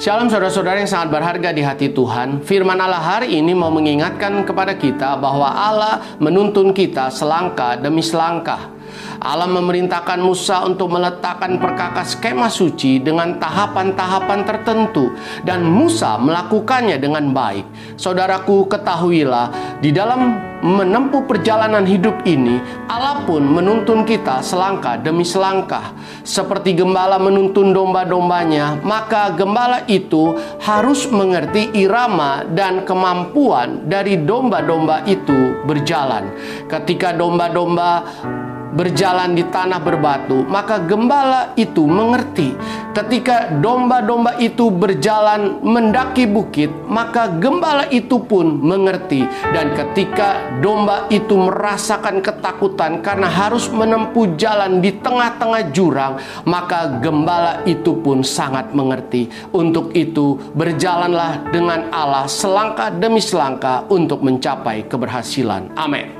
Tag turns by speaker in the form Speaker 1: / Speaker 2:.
Speaker 1: Shalom saudara-saudara yang sangat berharga di hati Tuhan. Firman Allah hari ini mau mengingatkan kepada kita bahwa Allah menuntun kita selangkah demi selangkah. Allah memerintahkan Musa untuk meletakkan perkakas kemah suci dengan tahapan-tahapan tertentu dan Musa melakukannya dengan baik. Saudaraku, ketahuilah di dalam menempuh perjalanan hidup ini, Allah pun menuntun kita selangkah demi selangkah. Seperti gembala menuntun domba-dombanya, maka gembala itu harus mengerti irama dan kemampuan dari domba-domba itu berjalan. Ketika domba-domba berjalan di tanah berbatu, maka gembala itu mengerti. Ketika domba-domba itu berjalan mendaki bukit, maka gembala itu pun mengerti. Dan ketika domba itu merasakan ketakutan karena harus menempuh jalan di tengah-tengah jurang, maka gembala itu pun sangat mengerti. Untuk itu, berjalanlah dengan Allah selangkah demi selangkah untuk mencapai keberhasilan. Amin.